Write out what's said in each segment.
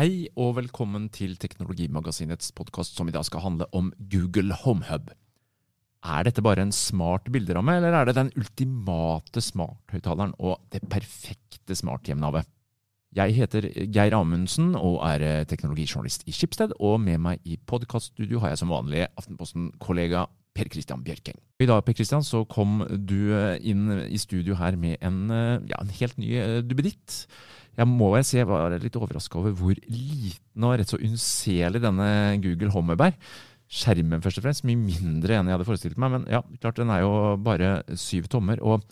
Hei og velkommen til Teknologimagasinets podkast som i dag skal handle om Google HomeHub. Er dette bare en smart bilderamme, eller er det den ultimate smarthøyttaleren og det perfekte smarthjemnavet? Jeg heter Geir Amundsen og er teknologijournalist i Skipsted, og med meg i podkaststudio har jeg som vanlig Aftenposten-kollega Per Christian Bjørking. I dag Per Christian, så kom du inn i studio her med en, ja, en helt ny duppeditt. Jeg må jeg si jeg var litt overraska over hvor liten og rett så unnselig denne Google er. Skjermen først og fremst, mye mindre enn jeg hadde forestilt meg. Men ja, klart den er jo bare syv tommer. Og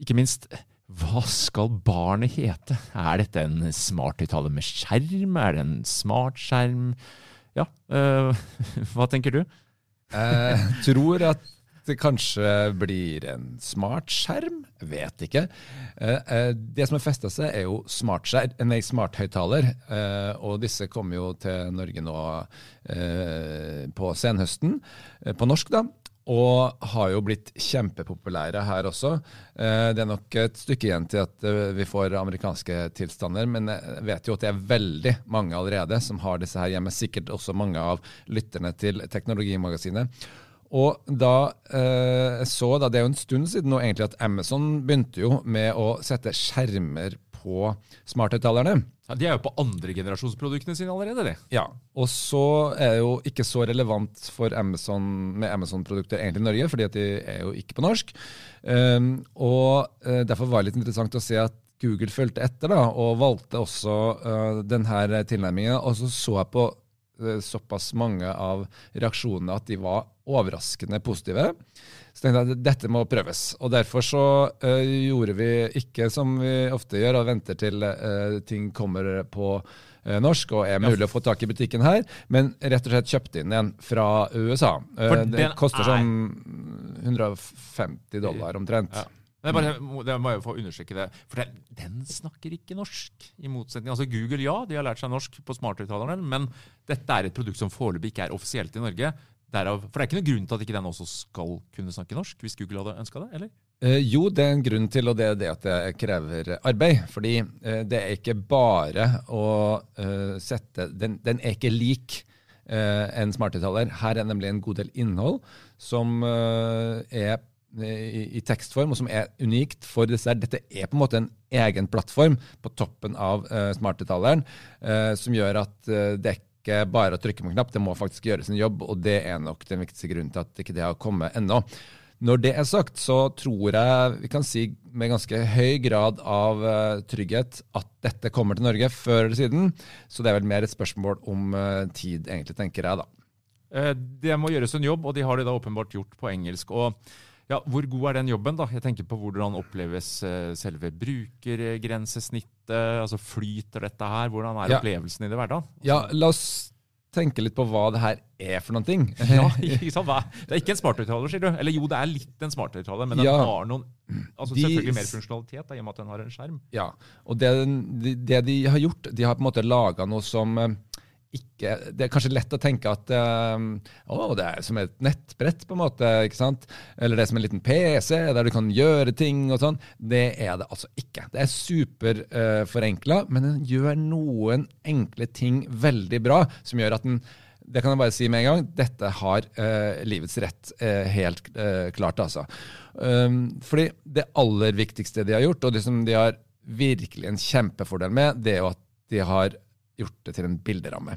ikke minst, hva skal barnet hete? Er dette en smarthøyttaler med skjerm? Er det en smartskjerm? Ja, øh, hva tenker du? Jeg tror at det kanskje blir en smartskjerm. Vet ikke. Det som har festa seg, er jo smarthøyttaler. Eh, Og disse kommer jo til Norge nå på senhøsten. På norsk, da. Og har jo blitt kjempepopulære her også. Det er nok et stykke igjen til at vi får amerikanske tilstander, men jeg vet jo at det er veldig mange allerede som har disse her hjemme. Sikkert også mange av lytterne til Teknologimagasinet. Og da eh, så da, Det er jo en stund siden nå egentlig at Amazon begynte jo med å sette skjermer på smarthøyttalerne. Ja, de er jo på andregenerasjonsproduktene sine allerede, de. Ja, og så er det jo ikke så relevant for Amazon med Amazon-produkter egentlig i Norge, fordi at de er jo ikke på norsk. Um, og uh, Derfor var det litt interessant å se at Google fulgte etter da, og valgte også uh, denne tilnærmingen. Og så så jeg på uh, såpass mange av reaksjonene at de var overraskende positive. Så tenkte jeg at dette må prøves. Og derfor så uh, gjorde vi ikke som vi ofte gjør, og venter til uh, ting kommer på uh, norsk og er mulig ja. å få tak i butikken her, men rett og slett kjøpte inn en fra USA. det koster er... sånn 150 dollar omtrent. Ja. Det, bare, det må jeg få understreke det. For den, den, snakker ikke norsk. i motsetning. Altså Google ja, de har lært seg norsk på smarthøyttalerne, men dette er et produkt som foreløpig ikke er offisielt i Norge. Derav, for det er ikke noen grunn til at ikke den også skal kunne snakke norsk, hvis Google hadde ønska det? eller? Eh, jo, det er en grunn til, og det er det at det krever arbeid. Fordi eh, det er ikke bare å eh, sette Den, den er ikke lik eh, en smarthøyttaler. Her er nemlig en god del innhold som eh, er i, i, tekstform, og som er unikt for disse. Dette er på en måte en egen plattform på toppen av uh, smarthøyttaleren, uh, som gjør at uh, det er ikke bare å trykke på en knapp, det må faktisk gjøres en jobb, og det er nok den viktigste grunnen til at ikke det har kommet ennå. Når det er sagt, så tror jeg vi kan si med ganske høy grad av uh, trygghet at dette kommer til Norge før eller siden. Så det er vel mer et spørsmål om uh, tid, egentlig, tenker jeg da. Uh, det må gjøres en jobb, og de har det da åpenbart gjort på engelsk. og ja, Hvor god er den jobben? da? Jeg tenker på Hvordan oppleves selve brukergrensesnittet? Altså Flyter dette her? Hvordan er ja. opplevelsen i det hverdagen? Altså, ja, la oss tenke litt på hva det her er for noen ting. ja, ikke sant? Det er ikke en smarthøyttaler, sier du? Eller jo, det er litt en smarthøyttaler, men den ja, har noen altså de, selvfølgelig mer funksjonalitet da, i og med at den har en skjerm. Ja, og det, det de har gjort, de har på en måte laga noe som eh, ikke Det er kanskje lett å tenke at um, å, det er som et nettbrett, på en måte. ikke sant? Eller det er som en liten PC der du kan gjøre ting og sånn. Det er det altså ikke. Det er superforenkla, uh, men den gjør noen enkle ting veldig bra, som gjør at den det kan jeg bare si med en gang. Dette har uh, livets rett uh, helt uh, klart, altså. Um, fordi det aller viktigste de har gjort, og det som de har virkelig en kjempefordel med, det er jo at de har gjort det til en bilderamme.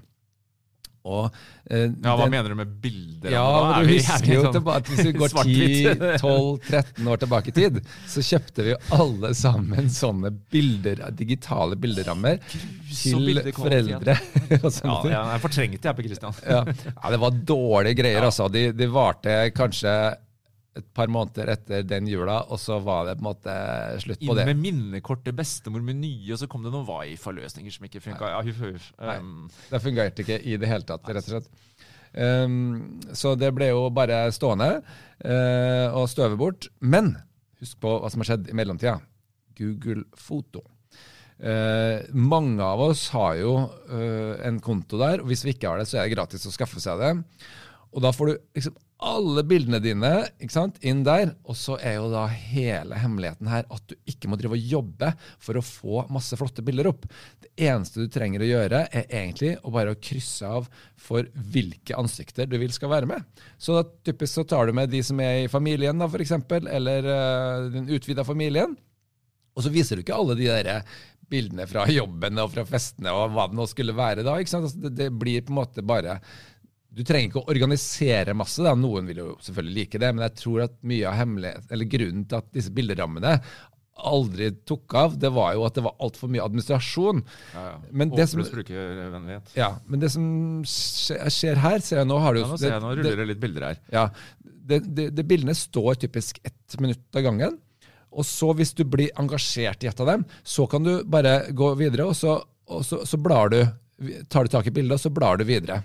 Og, eh, ja, Hva den, mener du med bilder? Ja, du husker jo sånn tilbake, Hvis vi går 10-12-13 år tilbake i tid, så kjøpte vi alle sammen sånne bilder, digitale bilderammer til foreldre. ja, jeg fortrengte jeg på Christian. ja. ja, det var dårlige greier. Ja. altså. De, de varte kanskje et par måneder etter den jula, og så var det på en måte slutt på det. Inn med minnekortet, bestemor med nye, og så kom det noen Wifa-løsninger som ikke funka. Ja, um. det fungerte ikke i det hele tatt, rett og slett. Um, så det ble jo bare stående uh, og støve bort. Men husk på hva som har skjedd i mellomtida. Google Foto. Uh, mange av oss har jo uh, en konto der, og hvis vi ikke har det, så er det gratis å skaffe seg det. Og da får du liksom alle bildene dine sant, inn der. Og så er jo da hele hemmeligheten her at du ikke må drive og jobbe for å få masse flotte bilder opp. Det eneste du trenger å gjøre, er egentlig å bare krysse av for hvilke ansikter du vil skal være med. Så da, typisk så tar du med de som er i familien, da, eksempel, eller uh, den utvida familien. Og så viser du ikke alle de der bildene fra jobben og fra festene og hva det nå skulle være da. ikke sant? Altså, det, det blir på en måte bare du trenger ikke å organisere masse. Da. Noen vil jo selvfølgelig like det, men jeg tror at mye av hemmelighet, eller grunnen til at disse bilderammene aldri tok av, det var jo at det var altfor mye administrasjon. Ja, ja. Men det som-. Ja, Men det som skje- skjer her ser jeg Nå har du Ja, nå ser jeg, nå ruller det litt bilder her. ja, det, det, det Bildene står typisk ett minutt av gangen. Og så, hvis du blir engasjert i et av dem, så kan du bare gå videre, og så, og så, så blar du, tar du tak i bildet, og så blar du videre.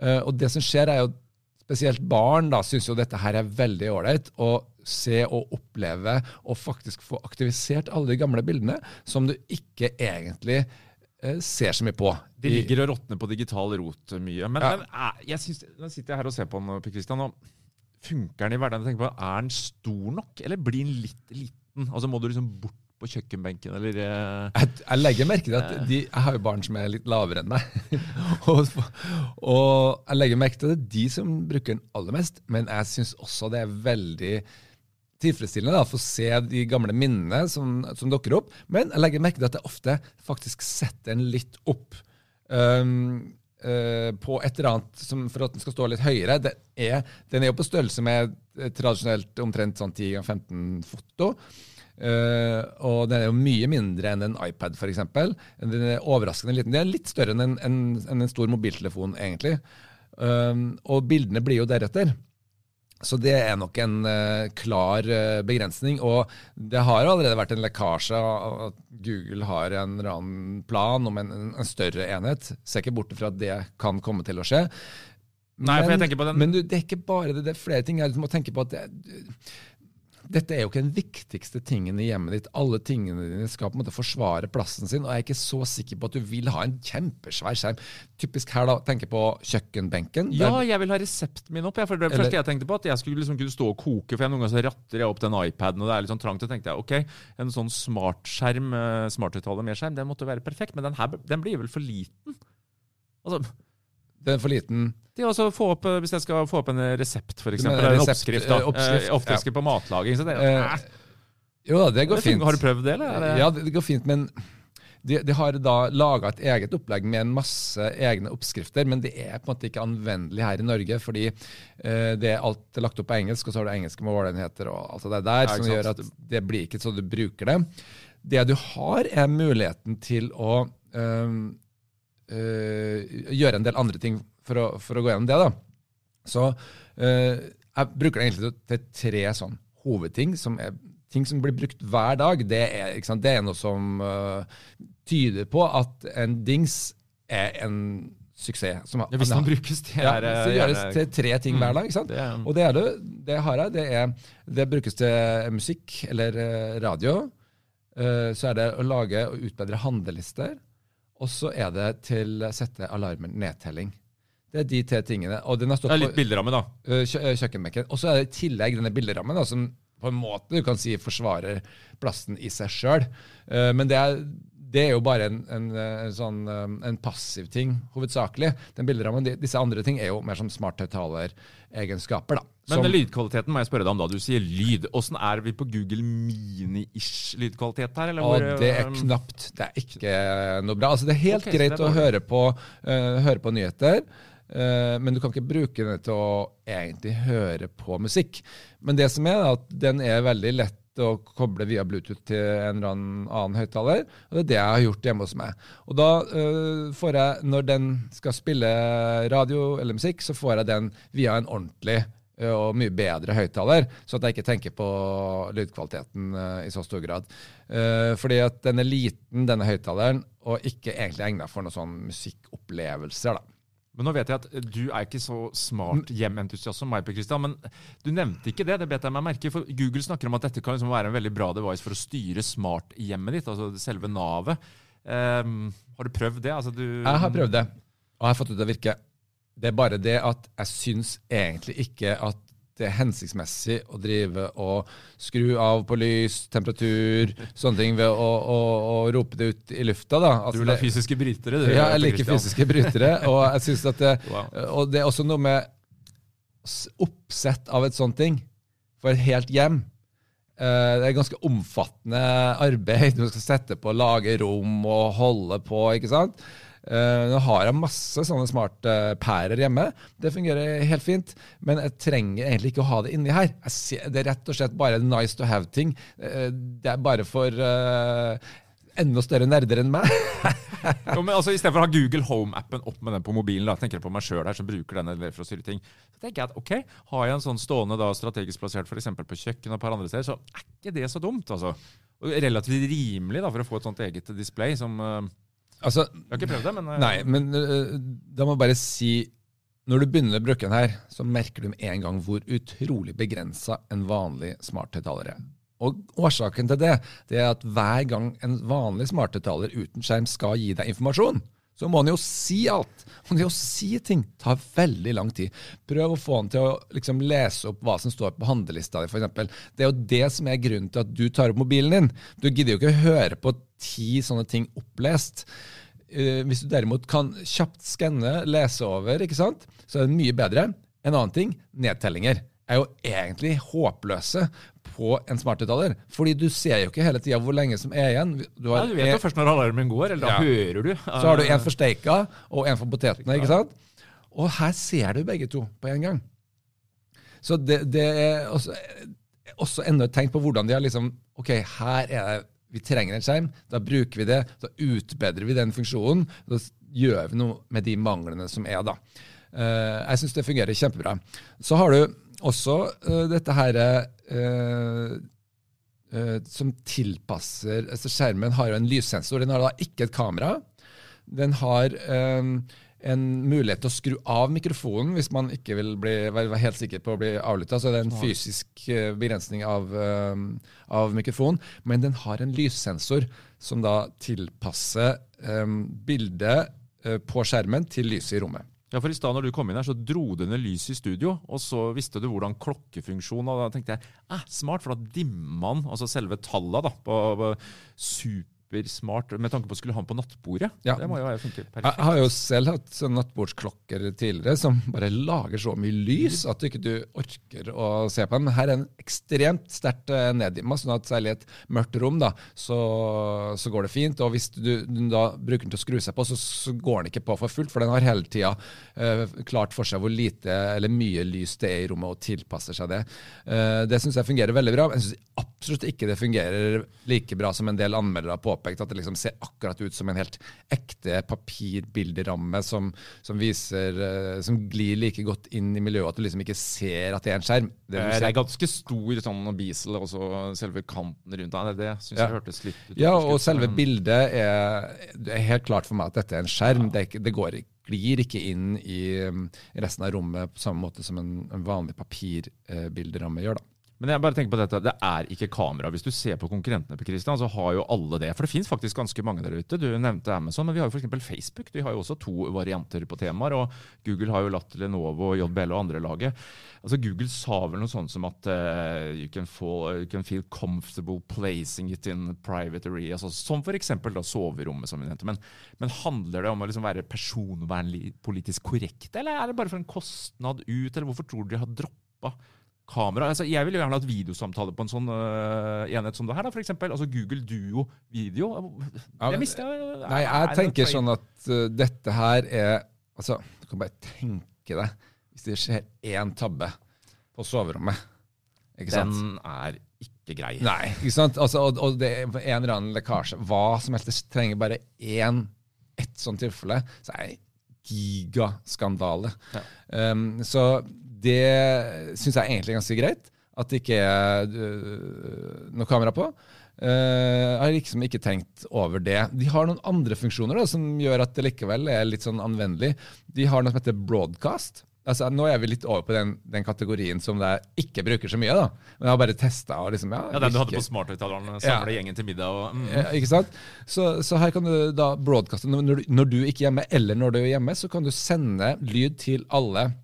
Eh, og det som skjer, er jo spesielt barn da syns jo dette her er veldig ålreit. Å se og oppleve og faktisk få aktivisert alle de gamle bildene som du ikke egentlig eh, ser så mye på. De ligger og råtner på digital rot mye. Men, Ja. men er, jeg synes, nå sitter jeg her og ser på den, Per Christian, og funker den i hverdagen? Jeg tenker på, Er den stor nok, eller blir den litt liten? Altså Må du liksom bort på kjøkkenbenken, eller eh, Jeg, jeg legger merke til at de, jeg har jo barn som er litt lavere enn meg. og, og jeg legger merke til at det er de som bruker den aller mest. Men jeg syns også det er veldig tilfredsstillende da, for å se de gamle minnene som, som dukker opp. Men jeg legger merke til at jeg ofte faktisk setter den litt opp. Um, uh, på et eller annet som, for at den skal stå litt høyere. Det er, den er jo på størrelse med tradisjonelt omtrent sånn 10 ganger 15 foto. Eh, og den er jo mye mindre enn en iPad, f.eks. Den er overraskende liten. Den er litt større enn en, enn en stor mobiltelefon, egentlig. Uh, og bildene blir jo deretter. Så det er nok en uh, klar eh, begrensning. Og det har allerede vært en lekkasje at Google har en eller annen plan om en, en større enhet. Ser ikke bort fra at det kan komme til å skje. Nei, på den- men du, det er ikke bare det. Det er flere ting. Jeg må tenke på at det, dette er jo ikke den viktigste tingen i hjemmet ditt. Alle tingene dine skal på en måte forsvare plassen sin, og jeg er ikke så sikker på at du vil ha en kjempesvær skjerm. Typisk her, da, tenke på kjøkkenbenken. Ja, Der- jeg vil ha resepten min opp. Jeg, for det Eller- første jeg tenkte på at jeg skulle liksom kunne stå og koke, for jeg noen ganger så ratter jeg opp den iPaden, og det er litt sånn trangt. Og tenkte jeg ok, en sånn smartskjerm, eh, smarthøyttaler med skjerm, den måtte være perfekt, men den her den blir vel for liten? Altså, Den er for liten. Det å få opp, eh, Hvis jeg skal få opp en resept, eksempel, en oppskrift, da. Oppskrift, oppskrift, ja. på matlaging. Så det, Eh, eh, Jo da, det går fint. Har du prøvd det, eller? Er Ja, det, går fint, men de, de har da laga et eget opplegg med en masse egne oppskrifter, men det er på en måte ikke anvendelig her i Norge, fordi eh, det er alt er lagt opp på engelsk, og så har du engelske målenheter og alt det der, som gjør at det blir ikke så du bruker det. Det du har, er muligheten til å øh, øh, gjøre en del andre ting for å, for å gå gjennom det. da. Så øh, jeg bruker det egentlig til, til tre sånn hovedting, som er ting som blir brukt hver dag. Det er? Det er noe som uh, tyder på at en dings er en suksess. Som, Ja, hvis den brukes, til ja, eh, så gjøres til tre ting hver dag. ikke sant? Det Og det, er det, det har jeg. Det, er, det brukes til musikk eller eh, radio. Eh, Så er det å lage og utbedre handlelister. Og så er det til å sette alarmen nedtelling. Det er de tre tingene. Og den har Det er litt bilderamme, da. eh, kjø eh, kjøkkenbenken. Og så er det i tillegg denne bilderammen, da, som på en måte du kan si forsvarer plassen i seg sjøl. Men det er, det er jo bare en, en, eh, en sånn eh, en passiv ting, hovedsakelig. Den bilderammen, de, Disse andre ting er jo mer som smarthøyttaleregenskaper. da. Men Som- lydkvaliteten må jeg spørre deg om da. Du sier lyd. Åssen er vi på Google Mini-ish lydkvalitet her? Eller hvor, det er knapt. Det er ikke noe bra. Altså, det er helt okay, greit det er å høre på, uh, høre på nyheter, eh, men du kan ikke bruke den til å egentlig høre på musikk. Men det som er, er at den er veldig lett å koble via Bluetooth til en eller annen høyttaler. Og det er det jeg har gjort hjemme hos meg. Og da eh, får jeg, når den skal spille radio eller musikk, så får jeg den via en ordentlig eh, og mye bedre høyttaler, så at jeg ikke tenker på lydkvaliteten eh, i så stor grad. Uh, fordi at den er liten, denne høyttaleren, og ikke egentlig egnet for noen sånn musikkopplevelser. da. Men nå vet jeg at du er ikke så smart hjementusiast som meg, Per Christian, men du nevnte ikke det. Det bet jeg meg merke for Google snakker om at dette kan liksom være en veldig bra device for å styre smart hjemmet ditt, altså selve navet. Um, har du prøvd det? Altså, du, Jeg har prøvd det, og jeg har fått det til å virke Det er bare det at jeg syns egentlig ikke at det er hensiktsmessig å drive og skru av på lys, temperatur, sånne ting ved å, å, å rope det ut i lufta. da. Altså, du vil ha fysiske brytere? Du, ja, jeg liker fysiske brytere. Og jeg synes at det, wow. og det er også noe med oppsett av et sånt ting for et helt hjem. Eh, det er ganske omfattende arbeid. Du skal sette på, lage rom og holde på. ikke sant? Uh, nå har jeg masse sånne smartpærer hjemme. Det fungerer helt fint. Men jeg trenger egentlig ikke å ha det inni her. Ser, det er rett og slett bare nice to have-ting. Uh, det er bare for uh, enda større nerder enn meg. jo, men altså, Istedenfor å ha Google Home-appen opp med den på mobilen, da, tenker jeg på meg sjøl som bruker den for å styre ting, så tenker jeg at ok, har jeg en sånn stående da, strategisk plassert f.eks. på kjøkken og et par andre steder, så er ikke det så dumt. altså. Relativt rimelig da, for å få et sånt eget display som Altså, jeg har ikke prøvd det, men uh, Nei, men uh, da må jeg bare si Når du begynner å bruke den her, så merker du med en gang hvor utrolig begrensa en vanlig smarthøyttaler er. Og årsaken til det, det er at hver gang en vanlig smarthøyttaler uten skjerm skal gi deg informasjon, så må han jo si alt. Og det å si ting tar veldig lang tid. Prøv å få han til å liksom lese opp hva som står på handlelista di, f.eks. Det er jo det som er grunnen til at du tar opp mobilen din. Du gidder jo ikke å høre på ti sånne ting opplest. Uh, hvis du derimot kan kjapt skanne, lese over, ikke sant? så er det mye bedre. En annen ting nedtellinger er jo egentlig håpløse på en smarthøyttaler. Fordi du ser jo ikke hele tida hvor lenge som er igjen. Du, ja, du vet jo først når alarmen går, eller da ja. hører du. Så har du en for steika og en for potetene. ikke sant? Og her ser du begge to på en gang. Så det, det er også, også enda et tegn på hvordan de har liksom Ok, her er det vi trenger en skjerm. Da bruker vi det. Da utbedrer vi den funksjonen. Da gjør vi noe med de manglene som er, da. Uh, jeg syns det fungerer kjempebra. Så har du også uh, dette her uh, som tilpasser altså Skjermen har jo en lyssensor. Den har da ikke et kamera. Den har en mulighet til å skru av mikrofonen hvis man ikke vil bli, være helt sikker på å bli avlytta. Så det er en fysisk begrensning av, av mikrofonen. Men den har en lyssensor som da tilpasser bildet på skjermen til lyset i rommet. Ja, for I stad når du kom inn her, så dro du ned lyset i studio, og så visste du hvordan klokkefunksjonen og Da tenkte jeg eh, smart, for da dimmer man altså selve tallet da, på, på super supersmart med tanke på å skulle ha den på nattbordet. Ja. Det må jo funke perfekt. Jeg har jo selv hatt sånn nattbordsklokker tidligere som bare lager så mye lys at du ikke du orker å se på den. Men her er den ekstremt sterkt eh, neddimma, sånn at særlig i et mørkt rom da, så, så, går det fint. Og hvis du, du, da bruker den til å skru seg på, så, så, går den ikke på for fullt, for den har hele tida uh, klart for seg hvor lite eller mye lys det er i rommet, og tilpasser seg det. Uh, det syns jeg fungerer veldig bra. Jeg syns absolutt ikke det fungerer like bra som en del anmeldere på påpekt at det liksom ser akkurat ut som en helt ekte papirbilderamme som, som, viser, uh, som glir like godt inn i miljøet at du liksom ikke ser at det er en skjerm. Det, det er ganske stor sånn bisel, også selve kanten rundt den. Det syns ja. jeg hørtes litt ut Ja, og selve bildet er, er helt klart for meg at dette er en skjerm. Ja. Det, det, går ikke glir ikke inn i resten av rommet på samme måte som en, en vanlig papirbilderamme gjør. da. Men jeg bare tenker på dette, det er ikke kamera. Hvis du ser på konkurrentene på Christian, så har jo alle det. For det finnes faktisk ganske mange der ute. Du nevnte Amazon, men vi har jo f.eks. Facebook. De har jo også to varianter på temaer. Og Google har jo latt Lenovo, JBL og andre lage. Altså Google sa vel noe sånt som at uh, you, can fall, you, can feel comfortable placing it in private areas. Altså, som f.eks. soverommet, som vi nevnte. Men, men, handler det om å liksom være personvernlig politisk korrekt, eller er det bare for en kostnad ut, eller hvorfor tror du de har droppa kamera. Altså, jeg ville gjerne hatt videosamtale på en sånn uh, enhet som det her. da, for eksempel. Altså Google Duo video. Det mister, jeg. Nei, jeg tenker sånn at uh, dette her er altså, Du kan bare tenke deg hvis det skjer én tabbe på soverommet. Ikke sant? Den er ikke grei. Nei, ikke sant? Altså, og, og, det er en eller annen lekkasje. Hva som helst. Det trenger bare én, ett sånt tilfelle. Så er det gigaskandale. Ja. Um, så det syns jeg egentlig er ganske greit. At det ikke er noe kamera på. Uh, jeg har liksom ikke tenkt over det. De har noen andre funksjoner da, som gjør at det likevel er litt sånn anvendelig. De har noe som heter broadcast. altså, Nå er vi litt over på den, den kategorien som jeg ikke bruker så mye. da. Men jeg har bare testa. Liksom, ja, Ja, Den du hadde på smarthøyttaleren, samle gjengen til middag og mm. Ja, ikke sant? Så, så her kan du da broadcaste når, du- når du ikke er hjemme, eller når du er hjemme, så kan du sende lyd til alle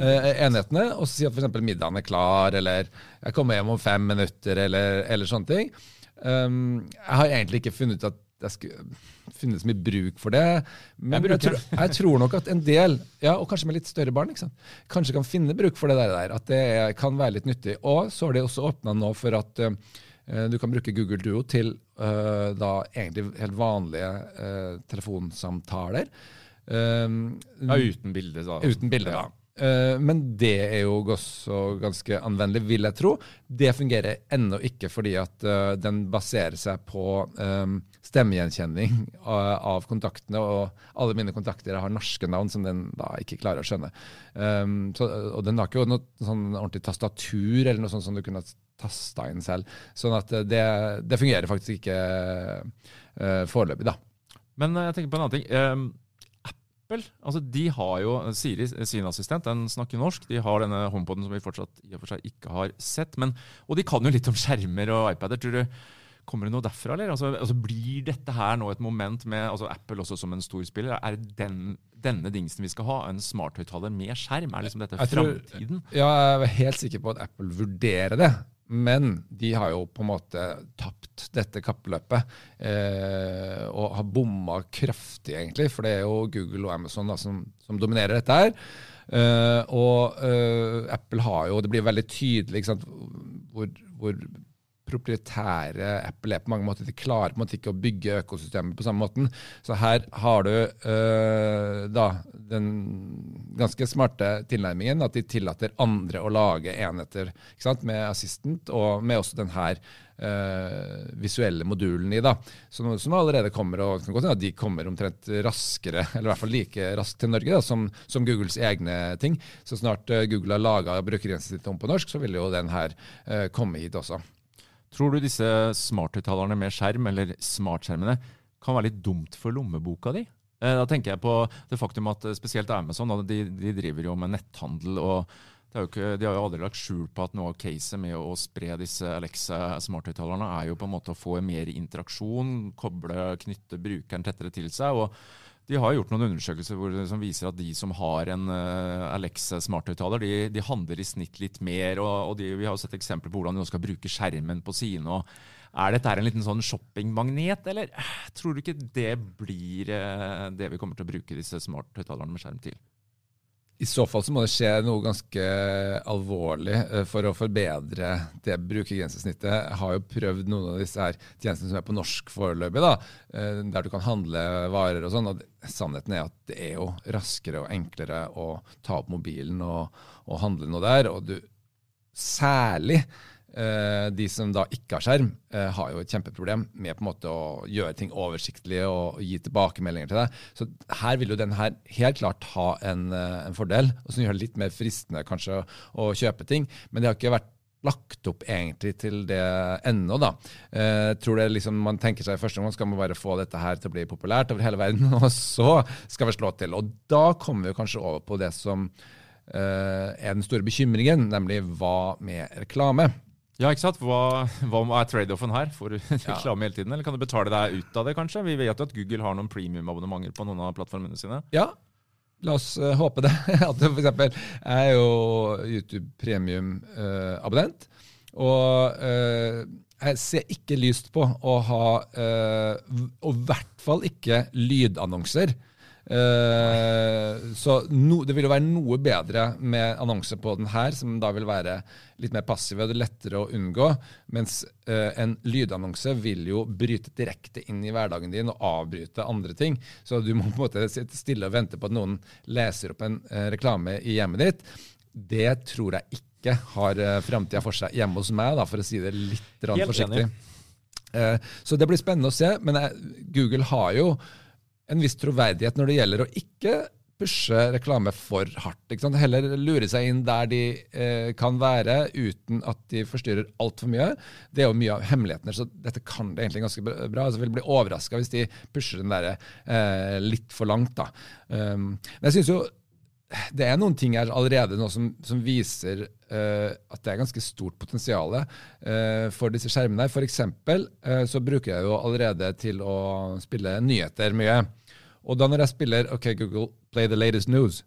eh, enhetene, og så si at f.eks. middagen er klar, eller jeg kommer hjem om fem minutter, eller, eller sånne ting. Um, jeg har egentlig ikke funnet ut at jeg skulle finne så mye bruk for det. Men Jeg jeg, tror, jeg tror nok at en del, ja, og kanskje med litt større barn, kanskje kan finne bruk for det der. At det kan være litt nyttig. Og så har de også åpna nå for at uh, du kan bruke Google Duo til uh, da egentlig helt vanlige uh, telefonsamtaler. Um, Ja, uten bilde, da. Uten bilde, da. Eh, men det er jo også ganske anvendelig, vil jeg tro. Det fungerer ennå ikke fordi at eh, den baserer seg på um, stemmegjenkjenning av, av kontaktene, og alle mine kontakter har norske navn som den da ikke klarer å skjønne. Så, og den har ikke noe sånn ordentlig tastatur eller noe sånt som du kunne tasta inn selv. Sånn at eh, det, det fungerer faktisk ikke foreløpig, da. Men eh, jeg tenker på en annen ting. Altså de har jo Siri, sin assistent, den snakker norsk. De har denne HomePoden som vi fortsatt i og for seg ikke har sett. Men, og de kan jo litt om skjermer og iPader. Tror du Kommer det noe derfra, eller? Altså, altså Blir dette her nå et moment med altså Apple også som en stor spiller? Er det den, denne dingsen vi skal ha? En smarthøyttaler med skjerm? Er liksom dette framtiden? Ja, jeg er helt sikker på at Apple vurderer det. Men de har jo på en måte tapt dette kappløpet. Eh, og har bomma kraftig, egentlig. For det er jo Google og Amazon da, som, som dominerer dette her. Eh, og eh, Apple har jo Det blir veldig tydelig hvor, hvor proprietære Apple er på mange måter. De klarer på en måte ikke å bygge økosystemet på samme måten. Så her har du øh, da den ganske smarte tilnærmingen at de tillater andre å lage enheter med Assistant, og med også den her øh, visuelle modulen i. da, Som, som allerede kommer, og kan godt hende at de kommer omtrent raskere, eller i hvert fall like raskt til Norge da, som, som Googles egne ting. Så snart øh, Google har laga brukergrensen sitt om på norsk, så vil jo den her øh, komme hit også. Tror du disse smarthøyttalerne med skjerm, eller smartskjermene, kan være litt dumt for lommeboka di? Eh, Da tenker jeg på det faktum at eh, spesielt Amazon de, de driver jo med netthandel. og ikke, De har jo aldri lagt skjul på at noe av caset med å spre disse Alexa-smarthøyttalerne er jo på en måte å få mer interaksjon, koble, knytte brukeren tettere til seg. og de har gjort noen undersøkelser hvor, som viser at de som har en uh, Alexa-smarthøyttaler, de, de handler i snitt litt mer. og, og de, Vi har jo sett eksempler på hvordan de nå skal bruke skjermen på sine. Er dette en liten sånn shoppingmagnet, eller tror du ikke det blir uh, det vi kommer til å bruke disse smarthøyttalerne med skjerm til? I så fall så må det skje noe ganske alvorlig eh, for å forbedre det brukergrensesnittet. Jeg har jo prøvd noen av disse her tjenestene som er på norsk foreløpig, da, eh, der du kan handle varer og sånn. og Sannheten er at det er jo raskere og enklere å ta opp mobilen og, og handle noe der. Og du særlig de som da ikke har skjerm, eh, har jo et kjempeproblem med på en måte å gjøre ting oversiktlig og, gi tilbakemeldinger til deg. Så her vil jo den her helt klart ha en, eh, en fordel, og som gjør det litt mer fristende kanskje å, å kjøpe ting. Men det har ikke vært lagt opp egentlig til det ennå, da. Eh, tror det liksom Man tenker seg i første gang skal man bare få dette her til å bli populært over hele verden, og så skal vi slå til. Og da kommer vi kanskje over på det som eh, er den store bekymringen, nemlig hva med reklame? Ja, ikke sant? Hva, hva er trade-offen her? Får du reklame hele tiden, eller kan du betale deg ut av det, kanskje? Vi vet jo at Google har noen premium-abonnementer på noen av plattformene sine. Ja, la oss eh, håpe det. At du for eksempel, jeg er jo YouTube premium-abonnent. og uh, jeg ser ikke lyst på å ha eh, Og i hvert fall ikke lydannonser. Eh, så no, det vil jo være noe bedre med annonser på den her, som da vil være litt mer passive det er lettere å unngå. Mens uh, en lydannonse vil jo bryte direkte inn i hverdagen din og avbryte andre ting. Så du må på en måte sitte stille og vente på at noen leser opp en uh, reklame i hjemmet ditt. Det tror jeg ikke har uh, framtida for seg hjemme hos meg, da, for å si det litt forsiktig. så det blir spennende å se. Men Google har jo en viss troverdighet når det gjelder å ikke pushe reklame for hardt. Heller lure seg inn der de eh, kan være, uten at de forstyrrer altfor mye. Det er jo mye av hemmeligheten her, så dette kan det egentlig ganske bra. Altså, jeg vil bli overraska hvis de pusher den der eh, litt for langt. da. Um, men jeg synes jo det er noen ting her allerede nå som, som viser uh, at det er ganske stort potensial uh, for disse skjermene. For eksempel uh, så bruker jeg jo allerede til å spille nyheter mye. Og da når jeg spiller OK, Google, play the latest news.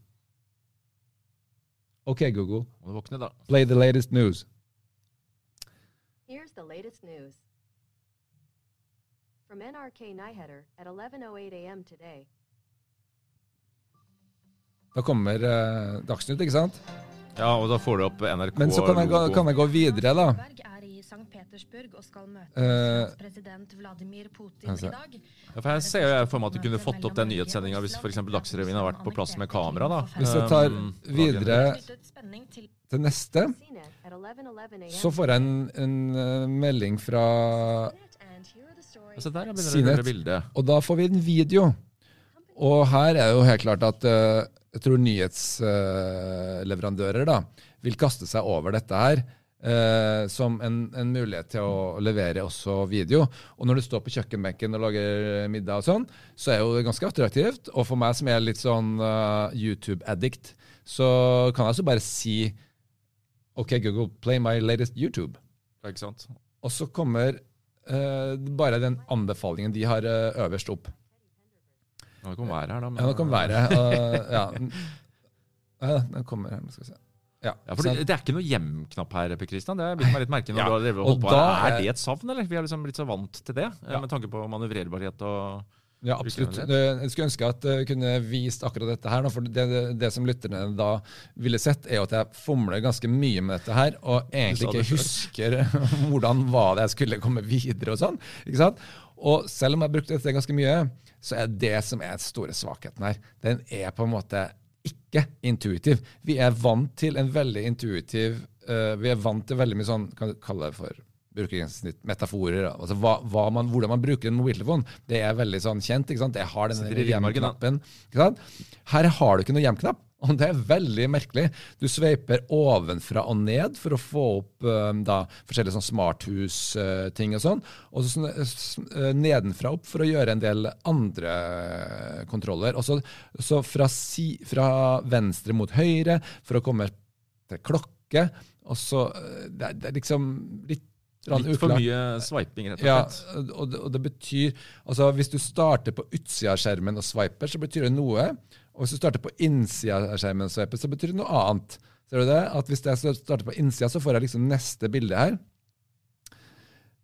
OK, Google, Må du våkne, da. play the latest news. Here's the latest news. From NRK Nyheter at 11:08 a.m. today. Da kommer uh, Dagsnytt, ikke sant? Ja, og da får du opp NRK Men så kan jeg, gå, kan jeg gå videre, da. St. Petersburg og skal møte uh, president Vladimir Putin altså. i dag. Ja, for jeg ser jo jeg for meg at du kunne fått opp den nyhetssendinga hvis f.eks. Dagsrevyen har vært på plass med kamera. da. Hvis jeg tar Um, videre til neste, CNET at 11:11 a.m. så får jeg en, en eh, melding fra Altså Sinet. Og da får vi en video. Og her er jo helt klart at eh, jeg tror nyhetsleverandører da vil kaste seg over dette her eh, som en, en mulighet til å levere også video. Og når du står på kjøkkenbenken og lager middag og sånn, så er jo det ganske attraktivt. Og for meg som er litt sånn uh, YouTube-addict, så kan jeg altså bare si OK, Google, play my latest YouTube. Ikke sant? Og så kommer uh, bare den anbefalingen de har øverst opp. Nå kan være her, da. men- Ja, nå kan være. Uh, ja. ja, den kommer her. Skal vi se. Ja, Ja, for det, det er ikke noe hjem-knapp her, Per Kristian. Det meg litt merkelig når Ja, du har drevet og og holdt på. Er er- det et savn, eller? Vi har liksom blitt så vant til det, eh, Ja. med tanke på manøvrerbarhet og ja, absolutt. Jeg skulle ønske at jeg kunne vist akkurat dette her. For det, det, det som lytterne da ville sett, er jo at jeg fomler ganske mye med dette her, og egentlig ikke husker hvordan var det jeg skulle komme videre og sånn. ikke sant? Og selv om jeg brukte dette ganske mye, så er det som er den store svakheten her, den er på en måte ikke intuitiv. Vi er vant til en veldig intuitiv uh, Vi er vant til veldig mye sånn, kan du kalle det for brukergrensesnitt, metaforer. da. Altså hva, hva man, hvordan man bruker en mobiltelefon, det er veldig sånn kjent. ikke sant? Jeg har den Sitter i ryggmargen, da. hjem-knappen. Her har du ikke noe hjem-knapp. Og det er veldig merkelig. Du sveiper ovenfra og ned for å få opp eh, da, forskjellige sånn smarthus-ting og sånn. Og så eh, eh, nedenfra opp for å gjøre en del andre eh, kontroller. Og så, fra, si, fra venstre mot høyre for å komme til klokke. Og så eh, det er liksom litt litt for mye swiping, rett og Ja, slett. og det, og det betyr altså Hvis du starter på utsida av skjermen og swiper, så betyr det noe. Og hvis du starter på innsida av skjermen og swiper, så betyr det noe annet. Ser du det? At Hvis jeg starter på innsida, så får jeg liksom neste bilde her.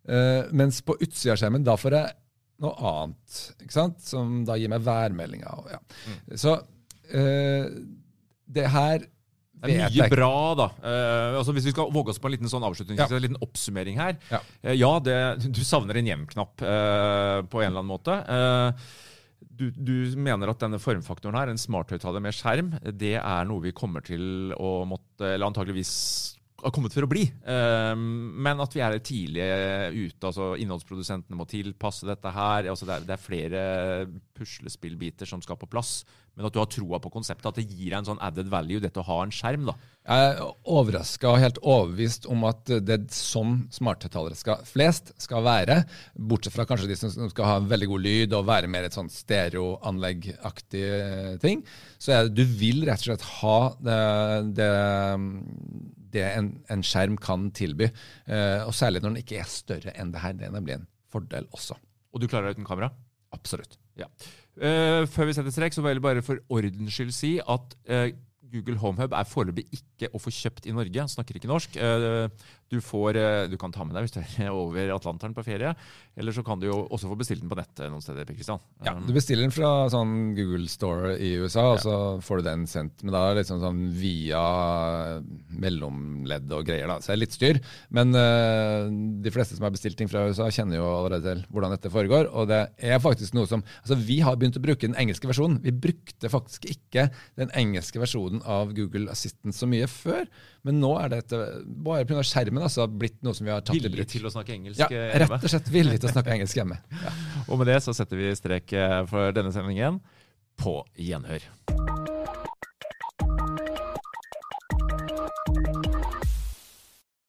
Uh, mens på utsida av skjermen, da får jeg noe annet. ikke sant? Som da gir meg værmeldinger. Ja. Mm. Så uh, det her Det er mye bra, da. Uh, altså Hvis vi skal våge oss på en liten sånn avslutning, Ja. en liten oppsummering her. Ja. uh, ja, det, du savner en hjem-knapp uh, på en eller annen måte. Du, du mener at denne formfaktoren her, en smarthøyttaler med skjerm, det er noe vi kommer til å måtte, eller antageligvis har kommet for å bli. Eh, men at vi er tidlig ute. altså Innholdsprodusentene må tilpasse dette her. altså Det er, det er flere puslespillbiter som skal på plass. Men at du har troa på konseptet, at det gir deg en sånn added value, dette å ha en skjerm. da. Jeg er overraska og helt overbevist om at det er sånn smarthøyttalere flest skal være. Bortsett fra kanskje de som skal ha veldig god lyd og være mer et sånn stereoanleggaktig eh, ting. Så det, du vil rett og slett ha det, det, det en, en skjerm kan tilby. Eh, og særlig når den ikke er større enn det her. Det er nemlig en fordel også. Og du klarer deg uten kamera? Absolutt. Ja. Uh, før vi setter strek, så vil jeg bare for ordens skyld si at uh, Google Homehub er foreløpig ikke å få kjøpt i Norge. Han snakker ikke norsk. Du, får, eh, du kan ta med deg hvis du er over Atlanteren på ferie. Eller så kan du jo også få bestilt den på nettet noen steder. Kristian. Ja, Um, Du bestiller den fra sånn Google Store i USA, og så får du den sendt. Men da er det liksom sånn via mellomledd og greier, da. Så det er litt styr. Men uh, de fleste som har bestilt ting fra USA, kjenner jo allerede til hvordan dette foregår. Og det er faktisk noe som Altså, vi har begynt å bruke den engelske versjonen. Vi brukte faktisk ikke den engelske versjonen av Google Assistant så mye før. Men nå er det etter, bare pga. skjermen altså, blitt noe som vi har tatt i bruk. villig til å snakke engelsk Ja, hjemme. rett og slett villig til å snakke engelsk hjemme. Ja. Og med det så setter vi strek eh, for denne sendingen. På gjenhør.